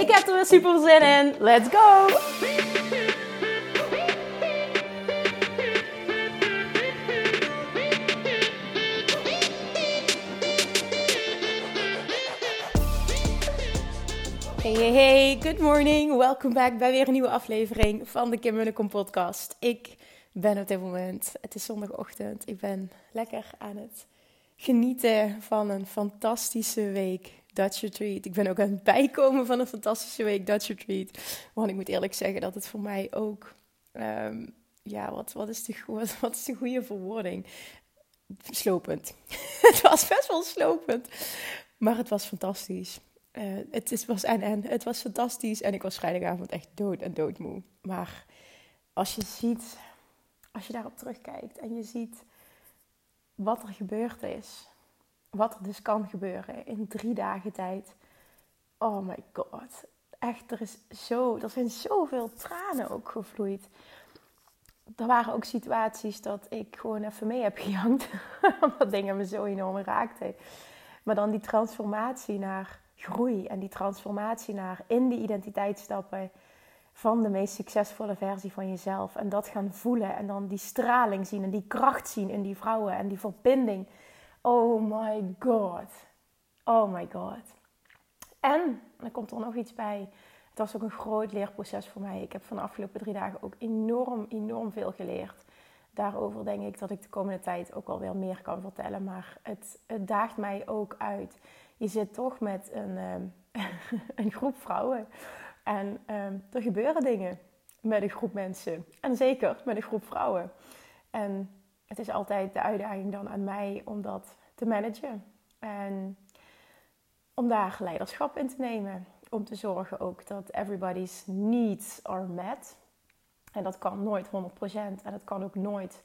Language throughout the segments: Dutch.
Ik heb er weer super zin in. Let's go! Hey, hey, hey, good morning. Welkom back bij weer een nieuwe aflevering van de Kim Munnekom podcast. Ik ben op dit moment, het is zondagochtend, ik ben lekker aan het genieten van een fantastische week Dutch Retreat. Ik ben ook aan het bijkomen van een fantastische week Dutch Retreat. Want ik moet eerlijk zeggen dat het voor mij ook, um, ja, wat, wat, is de, wat, is de goede verwoording? Slopend. het was best wel slopend, maar het was fantastisch. Uh, het is, was en en. Het was fantastisch. En ik was vrijdagavond echt dood en doodmoe. Maar als je ziet, als je daarop terugkijkt en je ziet wat er gebeurd is. Wat er dus kan gebeuren in drie dagen tijd. Oh my god. Echt, er, is zo, er zijn zoveel tranen ook gevloeid. Er waren ook situaties dat ik gewoon even mee heb gejankt. Omdat dingen me zo enorm raakten. Maar dan die transformatie naar groei en die transformatie naar in die identiteit stappen van de meest succesvolle versie van jezelf. En dat gaan voelen en dan die straling zien en die kracht zien in die vrouwen en die verbinding. Oh my god. Oh my god. En er komt er nog iets bij. Het was ook een groot leerproces voor mij. Ik heb van de afgelopen drie dagen ook enorm, enorm veel geleerd. Daarover denk ik dat ik de komende tijd ook wel weer meer kan vertellen. Maar het, het daagt mij ook uit je zit toch met een, um, een groep vrouwen. En um, er gebeuren dingen met een groep mensen. En zeker met een groep vrouwen. En het is altijd de uitdaging dan aan mij om dat te managen. En om daar leiderschap in te nemen. Om te zorgen ook dat everybody's needs are met. En dat kan nooit 100%. En dat kan ook nooit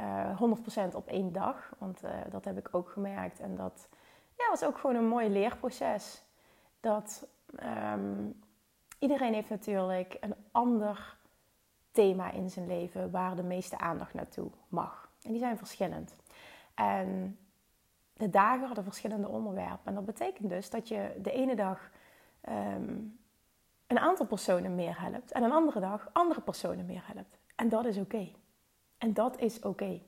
uh, eh, 100% op één dag. Want uh, dat heb ik ook gemerkt. En dat ja, was ook gewoon een mooi leerproces. Dat um, iedereen heeft natuurlijk een ander thema in zijn leven waar de meeste aandacht naartoe mag. En die zijn verschillend. En de dagen hadden verschillende onderwerpen. En dat betekent dus dat je de ene dag um, een aantal personen meer helpt en een andere dag andere personen meer helpt. En dat is oké. Okay. En dat is oké. Okay.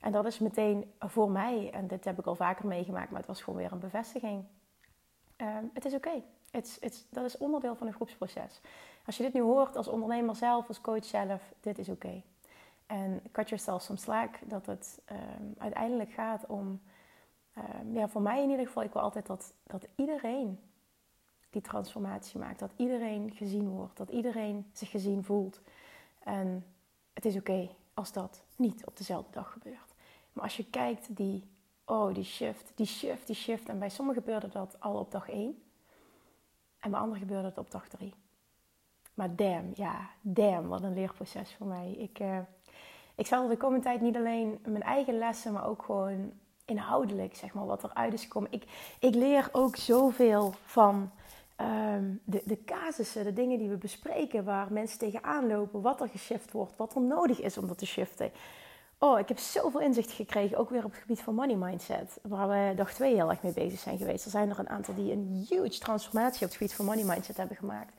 En dat is meteen voor mij, en dit heb ik al vaker meegemaakt, maar het was gewoon weer een bevestiging. Ehm, het is oké. Dat is onderdeel van een groepsproces. Als je dit nu hoort als ondernemer zelf, als coach zelf, dit is oké. En cut yourself some slack, dat het um, uiteindelijk gaat om, um, ja, voor mij in ieder geval, ik wil altijd dat, dat iedereen die transformatie maakt. Dat iedereen gezien wordt, dat iedereen zich gezien voelt. En het is oké als dat niet op dezelfde dag gebeurt. Maar als je kijkt, die, oh, die shift, die shift, die shift. En bij sommigen gebeurde dat al op dag 1. En bij anderen gebeurde het op dag 3. Maar damn, ja, damn, wat een leerproces voor mij. Ik, uh, ik zal de komende tijd niet alleen mijn eigen lessen, maar ook gewoon inhoudelijk, zeg maar, wat eruit is gekomen. Ik, ik leer ook zoveel van um, de, de casussen, de dingen die we bespreken, waar mensen tegenaan lopen, wat er geshift wordt, wat er nodig is om dat te shiften. Oh, ik heb zoveel inzicht gekregen, ook weer op het gebied van money mindset, waar we dag twee heel erg mee bezig zijn geweest. Er zijn er een aantal die een huge transformatie op het gebied van money mindset hebben gemaakt.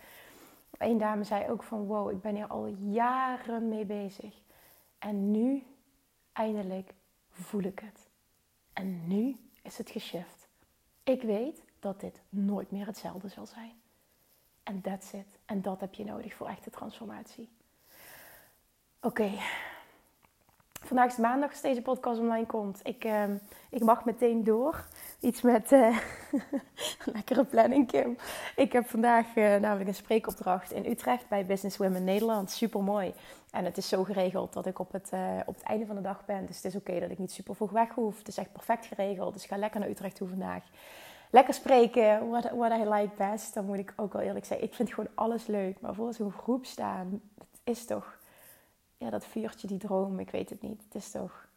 Eén dame zei ook van, wow, ik ben hier al jaren mee bezig. En nu, eindelijk, voel ik het. En nu is het geshift. Ik weet dat dit nooit meer hetzelfde zal zijn. En that's it. En dat heb je nodig voor echte transformatie. Oké, Vandaag is maandag als deze podcast online komt. Ik, uh, ik mag meteen door. Iets met uh, lekkere planning, Kim. Ik heb vandaag uh, namelijk een spreekopdracht in Utrecht bij Business Women Nederland. Super mooi. En het is zo geregeld dat ik op het, uh, op het einde van de dag ben. Dus het is oké dat ik niet super vroeg weg hoef. Het is echt perfect geregeld. Dus ik ga lekker naar Utrecht toe vandaag. lekker spreken, what, what I like best, dan moet ik ook wel eerlijk zeggen. Ik vind gewoon alles leuk. Maar voor zo'n groep staan, dat is toch... Ja, dat vuurtje, die droom, ik weet het niet. Het is toch,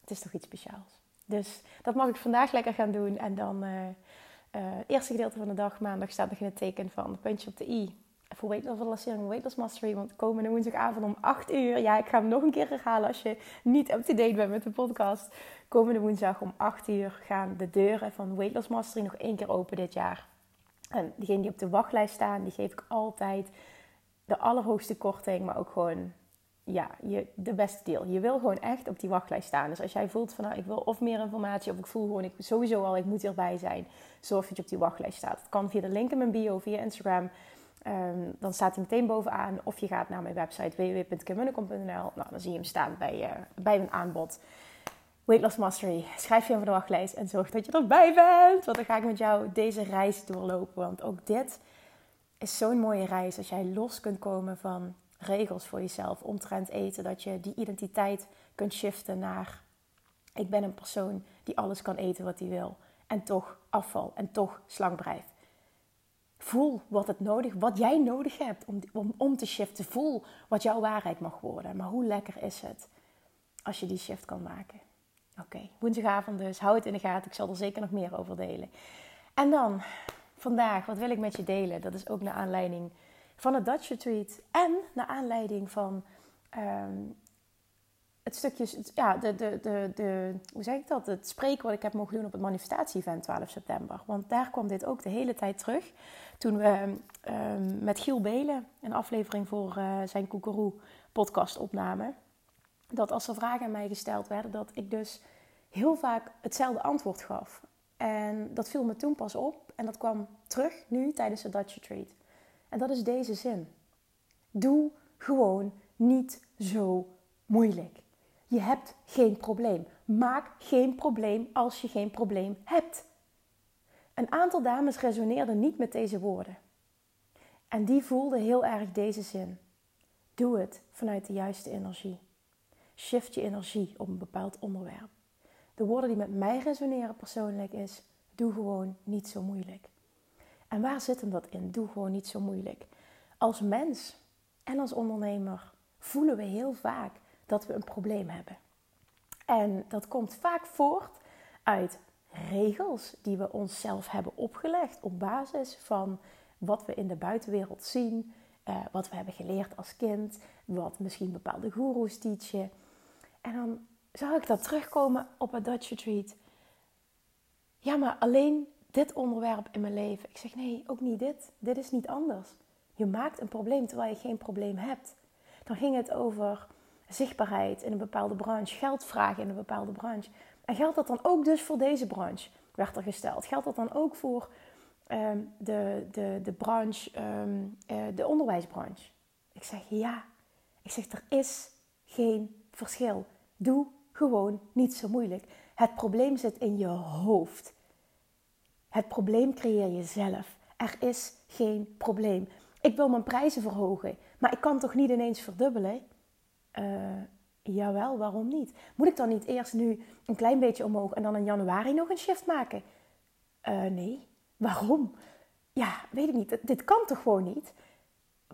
het is toch iets speciaals. Dus dat mag ik vandaag lekker gaan doen. En dan uh, uh, eerste gedeelte van de dag, maandag, staat nog in het teken van puntje op de i voor loss lancering weight loss mastery. Want komende woensdagavond om 8 uur. Ja, ik ga hem nog een keer herhalen als je niet up-to-date bent met de podcast. Komende woensdag om 8 uur gaan de deuren van weight loss mastery nog één keer open dit jaar. En diegenen die op de wachtlijst staan, die geef ik altijd de allerhoogste korting. Maar ook gewoon, ja, je, de beste deal. Je wil gewoon echt op die wachtlijst staan. Dus als jij voelt van, nou, ik wil of meer informatie. Of ik voel gewoon, ik sowieso al, ik moet hierbij zijn. Zorg dat je op die wachtlijst staat. Het kan via de link in mijn bio, via Instagram. Um, dan staat hij meteen bovenaan. Of je gaat naar mijn website www.kimmunnekom.nl. Nou, dan zie je hem staan bij, uh, bij mijn aanbod. Weight Loss Mastery. Schrijf je voor de wachtlijst en zorg dat je erbij bent. Want dan ga ik met jou deze reis doorlopen. Want ook dit is zo'n mooie reis. Als jij los kunt komen van regels voor jezelf omtrent eten. Dat je die identiteit kunt shiften naar... Ik ben een persoon die alles kan eten wat hij wil. En toch afval en toch slank blijft. Voel wat, het nodig, wat jij nodig hebt om, om, om te shiften. Voel wat jouw waarheid mag worden. Maar hoe lekker is het als je die shift kan maken? Oké, woensdagavond dus. Hou het in de gaten. Ik zal er zeker nog meer over delen. En dan, vandaag, wat wil ik met je delen? Dat is ook naar aanleiding van het Dutch Retreat. En naar aanleiding van um, het stukje, ja, de, de, de, de, hoe zeg ik dat? Het spreken wat ik heb mogen doen op het manifestatie-event 12 september. Want daar kwam dit ook de hele tijd terug. Toen we um, met Giel Belen een aflevering voor uh, zijn Koekeroe podcast opnamen. Dat als er vragen aan mij gesteld werden, dat ik dus heel vaak hetzelfde antwoord gaf. En dat viel me toen pas op. En dat kwam terug nu tijdens de Dutch Retreat. En dat is deze zin. Doe gewoon niet zo moeilijk. Je hebt geen probleem. Maak geen probleem als je geen probleem hebt. Een aantal dames resoneerden niet met deze woorden. En die voelden heel erg deze zin. Doe het vanuit de juiste energie. Shift je energie op een bepaald onderwerp. De woorden die met mij resoneren persoonlijk is: doe gewoon niet zo moeilijk. En waar zit hem dat in? Doe gewoon niet zo moeilijk. Als mens en als ondernemer voelen we heel vaak dat we een probleem hebben. En dat komt vaak voort uit regels die we onszelf hebben opgelegd op basis van wat we in de buitenwereld zien, uh, wat we hebben geleerd als kind, wat misschien bepaalde goeroes teachen. En dan zag ik dat terugkomen op het Dutch Retreat. Ja, maar alleen dit onderwerp in mijn leven. Ik zeg nee, ook niet dit. Dit is niet anders. Je maakt een probleem terwijl je geen probleem hebt. Dan ging het over zichtbaarheid in een bepaalde branche, geld vragen in een bepaalde branche. En geldt dat dan ook dus voor deze branche, werd er gesteld. Geldt dat dan ook voor um, de, de, de branche, um, uh, de onderwijsbranche? Ik zeg ja. Ik zeg er is geen verschil. Doe gewoon niet zo moeilijk. Het probleem zit in je hoofd. Het probleem creëer je zelf. Er is geen probleem. Ik wil mijn prijzen verhogen, maar ik kan toch niet ineens verdubbelen? Uh, jawel, waarom niet? Moet ik dan niet eerst nu een klein beetje omhoog en dan in januari nog een shift maken? Uh, nee. Waarom? Ja, weet ik niet. Dit kan toch gewoon niet?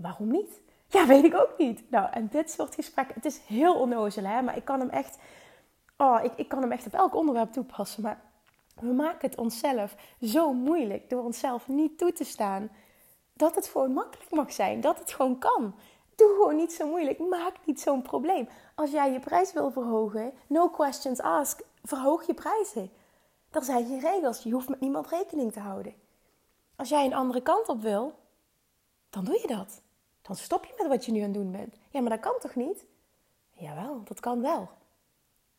Waarom niet? Ja, weet ik ook niet. Nou, en dit soort gesprekken, het is heel onnozel, hè? Maar ik kan hem echt, oh, ik, ik kan hem echt op elk onderwerp toepassen. Maar we maken het onszelf zo moeilijk door onszelf niet toe te staan dat het gewoon makkelijk mag zijn. Dat het gewoon kan. Doe gewoon niet zo moeilijk. Maak niet zo'n probleem. Als jij je prijs wil verhogen, no questions asked, verhoog je prijzen. Er zijn geen regels. Je hoeft met niemand rekening te houden. Als jij een andere kant op wil, dan doe je dat. Dan stop je met wat je nu aan het doen bent. Ja, maar dat kan toch niet? Jawel, dat kan wel.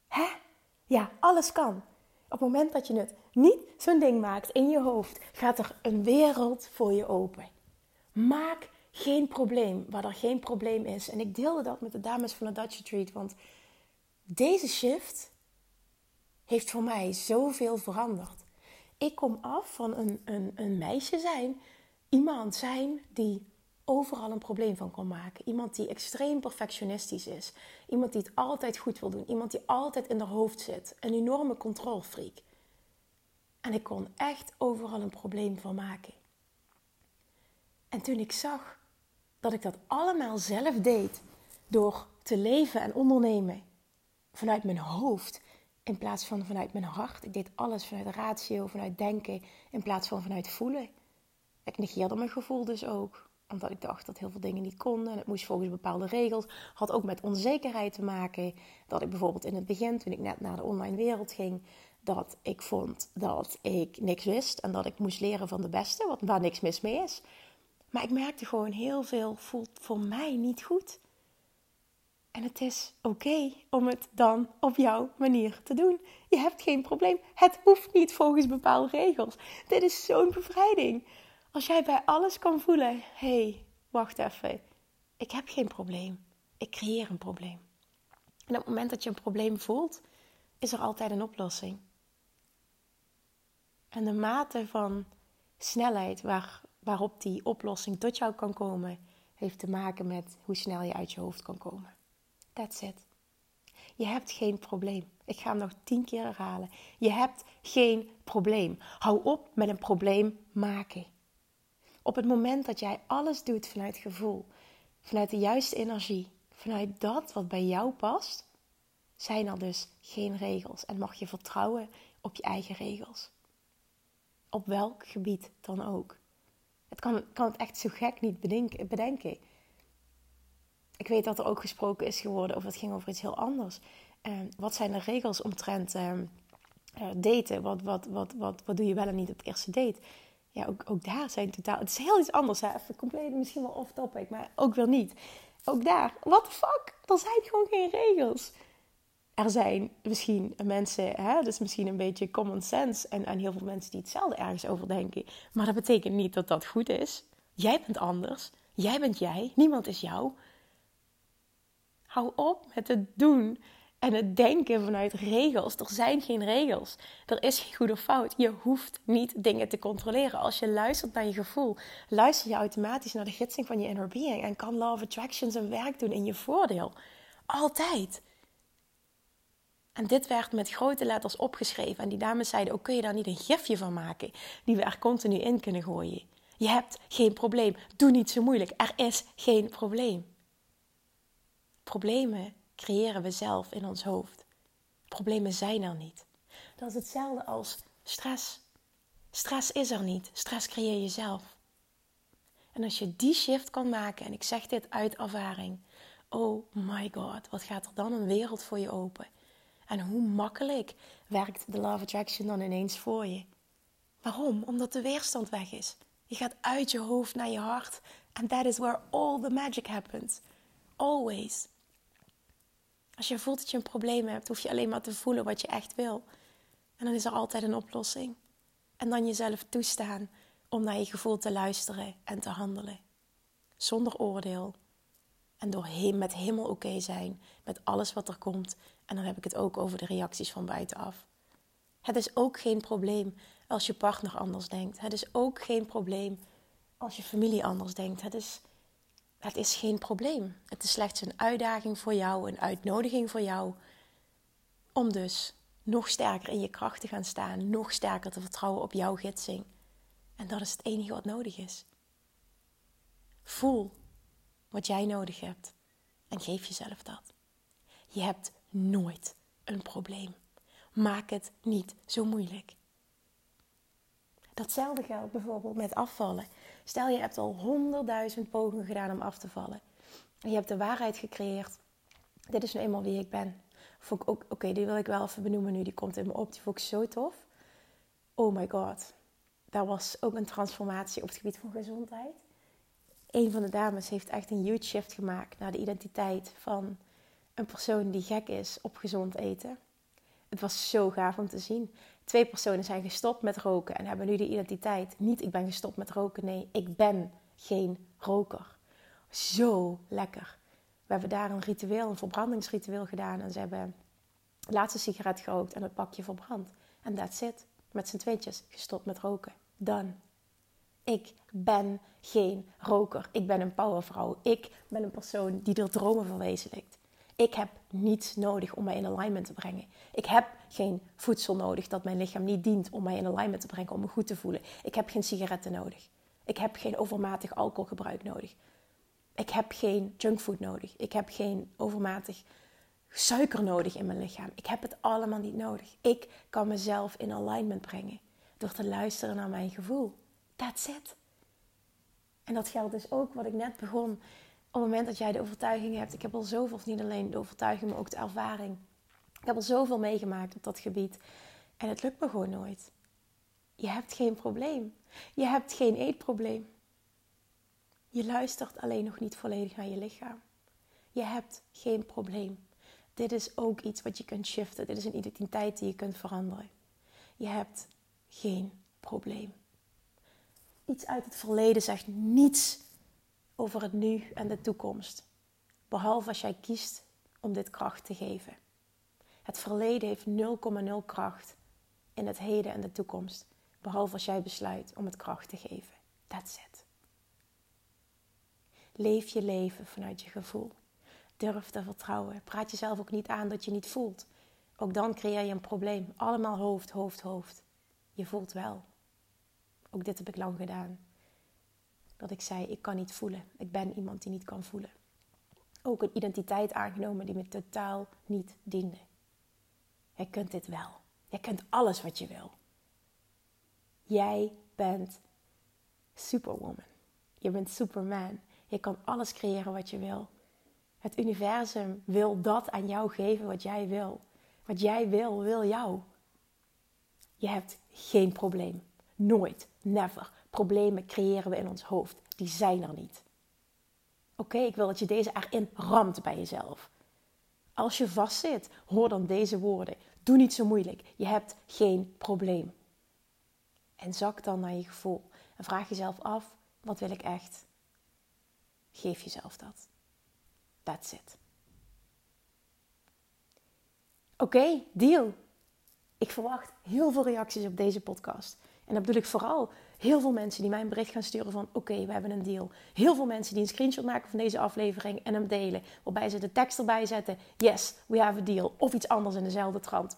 Hè? Ja, alles kan. Op het moment dat je het niet zo'n ding maakt in je hoofd, gaat er een wereld voor je open. Maak geen probleem, waar er geen probleem is. En ik deelde dat met de dames van de Dutch Retreat, want deze shift heeft voor mij zoveel veranderd. Ik kom af van een, een, een meisje zijn, iemand zijn die overal een probleem van kan maken. Iemand die extreem perfectionistisch is. Iemand die het altijd goed wil doen. Iemand die altijd in haar hoofd zit. Een enorme controlfreak. En ik kon echt overal een probleem van maken. En toen ik zag dat ik dat allemaal zelf deed door te leven en ondernemen vanuit mijn hoofd in plaats van vanuit mijn hart. Ik deed alles vanuit ratio, vanuit denken in plaats van vanuit voelen. Ik negeerde mijn gevoel dus ook omdat ik dacht dat heel veel dingen niet konden. En het moest volgens bepaalde regels. Had ook met onzekerheid te maken. Dat ik bijvoorbeeld in het begin, toen ik net naar de online wereld ging, dat ik vond dat ik niks wist. En dat ik moest leren van de beste, wat, waar niks mis mee is. Maar ik merkte gewoon heel veel voelt voor mij niet goed. En het is oké om het dan op jouw manier te doen. Je hebt geen probleem. Het hoeft niet volgens bepaalde regels. Dit is zo'n bevrijding. Als jij bij alles kan voelen: hé, hey, wacht even. Ik heb geen probleem. Ik creëer een probleem. En op het moment dat je een probleem voelt, is er altijd een oplossing. En de mate van snelheid waar, waarop die oplossing tot jou kan komen, heeft te maken met hoe snel je uit je hoofd kan komen. That's it. Je hebt geen probleem. Ik ga hem nog tien keer herhalen. Je hebt geen probleem. Hou op met een probleem maken. Op het moment dat jij alles doet vanuit gevoel, vanuit de juiste energie, vanuit dat wat bij jou past, zijn er dus geen regels en mag je vertrouwen op je eigen regels. Op welk gebied dan ook. Het kan, kan het echt zo gek niet bedenken. Ik weet dat er ook gesproken is geworden, of het ging over iets heel anders. Uh, wat zijn de regels omtrent uh, daten? Wat, wat, wat, wat, wat doe je wel en niet op het eerste date? Ja, ook, ook daar zijn totaal... Het is heel iets anders, hè? Compleet misschien wel off-topic, maar ook weer niet. Ook daar, what the fuck? Er zijn gewoon geen regels. Er zijn misschien mensen, hè, dus misschien een beetje common sense... En, en heel veel mensen die hetzelfde ergens over denken. Maar dat betekent niet dat dat goed is. Jij bent anders. Jij bent jij. Niemand is jou. Hou op met het doen en het denken vanuit regels. Er zijn geen regels. Er is geen goed of fout. Je hoeft niet dingen te controleren. Als je luistert naar je gevoel, luister je automatisch naar de gidsing van je inner being en kan Law of Attraction zijn werk doen in je voordeel. Altijd. En dit werd met grote letters opgeschreven. En die dames zeiden: ook kun je daar niet een gifje van maken die we er continu in kunnen gooien? Je hebt geen probleem. Doe niet zo moeilijk. Er is geen probleem. Problemen creëren we zelf in ons hoofd. Problemen zijn er niet. Dat is hetzelfde als stress. Stress is er niet. Stress creëer je zelf. En als je die shift kan maken, en ik zeg dit uit ervaring, oh my god, wat gaat er dan een wereld voor je open? En hoe makkelijk werkt de Love Attraction dan ineens voor je? Waarom? Omdat de weerstand weg is. Je gaat uit je hoofd naar je hart. And that is where all the magic happens. Always. Als je voelt dat je een probleem hebt, hoef je alleen maar te voelen wat je echt wil. En dan is er altijd een oplossing. En dan jezelf toestaan om naar je gevoel te luisteren en te handelen. Zonder oordeel. En door met helemaal oké zijn met alles wat er komt. En dan heb ik het ook over de reacties van buitenaf. Het is ook geen probleem als je partner anders denkt. Het is ook geen probleem als je familie anders denkt. Het is het is geen probleem. Het is slechts een uitdaging voor jou, een uitnodiging voor jou. Om dus nog sterker in je kracht te gaan staan, nog sterker te vertrouwen op jouw gidsing. En dat is het enige wat nodig is. Voel wat jij nodig hebt en geef jezelf dat. Je hebt nooit een probleem. Maak het niet zo moeilijk. Datzelfde geldt bijvoorbeeld met afvallen. Stel je hebt al honderdduizend pogingen gedaan om af te vallen. En je hebt de waarheid gecreëerd. Dit is nu eenmaal wie ik ben. Vond ik ook, oké, die wil ik wel even benoemen nu. Die komt in me op. Die vond ik zo tof. Oh my god. Dat was ook een transformatie op het gebied van gezondheid. Een van de dames heeft echt een huge shift gemaakt naar de identiteit van een persoon die gek is op gezond eten. Het was zo gaaf om te zien. Twee personen zijn gestopt met roken en hebben nu de identiteit. Niet ik ben gestopt met roken, nee, ik ben geen roker. Zo lekker. We hebben daar een ritueel, een verbrandingsritueel gedaan. En ze hebben de laatste sigaret gerookt en het pakje verbrand. En that's it. Met z'n tweetjes gestopt met roken. Done. Ik ben geen roker. Ik ben een powervrouw. Ik ben een persoon die er dromen verwezenlijkt. Ik heb niets nodig om mij in alignment te brengen. Ik heb geen voedsel nodig dat mijn lichaam niet dient om mij in alignment te brengen, om me goed te voelen. Ik heb geen sigaretten nodig. Ik heb geen overmatig alcoholgebruik nodig. Ik heb geen junkfood nodig. Ik heb geen overmatig suiker nodig in mijn lichaam. Ik heb het allemaal niet nodig. Ik kan mezelf in alignment brengen door te luisteren naar mijn gevoel. That's it. En dat geldt dus ook wat ik net begon. Op het moment dat jij de overtuiging hebt, ik heb al zoveel, of niet alleen de overtuiging, maar ook de ervaring. Ik heb al zoveel meegemaakt op dat gebied. En het lukt me gewoon nooit. Je hebt geen probleem. Je hebt geen eetprobleem. Je luistert alleen nog niet volledig naar je lichaam. Je hebt geen probleem. Dit is ook iets wat je kunt shiften. Dit is een identiteit die je kunt veranderen. Je hebt geen probleem. Iets uit het verleden zegt niets over het nu en de toekomst. Behalve als jij kiest om dit kracht te geven. Het verleden heeft 0,0 kracht in het heden en de toekomst. Behalve als jij besluit om het kracht te geven. That's it. Leef je leven vanuit je gevoel. Durf te vertrouwen. Praat jezelf ook niet aan dat je niet voelt. Ook dan creëer je een probleem. Allemaal hoofd, hoofd, hoofd. Je voelt wel. Ook dit heb ik lang gedaan. Dat ik zei, ik kan niet voelen. Ik ben iemand die niet kan voelen. Ook een identiteit aangenomen die me totaal niet diende. Jij kunt dit wel. Jij kunt alles wat je wil. Jij bent superwoman. Je bent superman. Je kan alles creëren wat je wil. Het universum wil dat aan jou geven wat jij wil. Wat jij wil, wil jou. Je hebt geen probleem. Nooit. Never. Problemen creëren we in ons hoofd. Die zijn er niet. Oké, ik wil dat je deze erin ramt bij jezelf. Als je vastzit, hoor dan deze woorden. Doe niet zo moeilijk. Je hebt geen probleem. En zak dan naar je gevoel. En vraag jezelf af: wat wil ik echt? Geef jezelf dat. That's it. Oké, deal. Ik verwacht heel veel reacties op deze podcast. En dat bedoel ik vooral heel veel mensen die mij een bericht gaan sturen van... oké, we hebben een deal. Heel veel mensen die een screenshot maken van deze aflevering en hem delen. Waarbij ze de tekst erbij zetten. Yes, we have a deal. Of iets anders in dezelfde trant.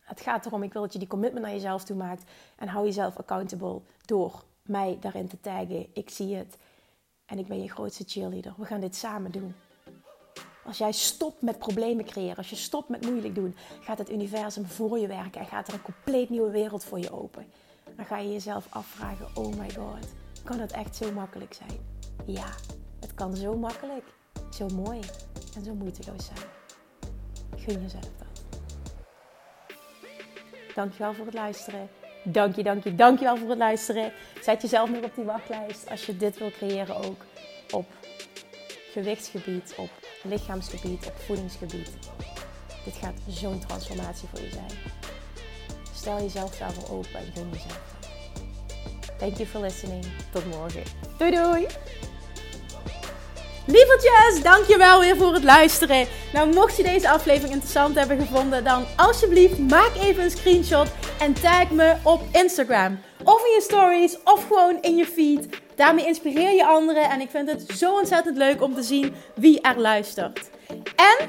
Het gaat erom, ik wil dat je die commitment naar jezelf toe maakt. En hou jezelf accountable door mij daarin te taggen. Ik zie het. En ik ben je grootste cheerleader. We gaan dit samen doen. Als jij stopt met problemen creëren, als je stopt met moeilijk doen, gaat het universum voor je werken en gaat er een compleet nieuwe wereld voor je open. Dan ga je jezelf afvragen: oh my god, kan het echt zo makkelijk zijn? Ja, het kan zo makkelijk, zo mooi en zo moeiteloos zijn. Gun jezelf dat. Dankjewel voor het luisteren. Dank je, dank je, dankjewel voor het luisteren. Zet jezelf nog op die wachtlijst als je dit wil creëren ook op gewichtsgebied, op lichaamsgebied, op voedingsgebied. Dit gaat zo'n transformatie voor je zijn. Stel jezelf daarvoor open en gun jezelf. Thank you for listening. Tot morgen. Doei doei! Lievertjes, dankjewel weer voor het luisteren. Nou, mocht je deze aflevering interessant hebben gevonden, dan alsjeblieft maak even een screenshot en tag me op Instagram. Of in je stories, of gewoon in je feed. Daarmee inspireer je anderen en ik vind het zo ontzettend leuk om te zien wie er luistert. En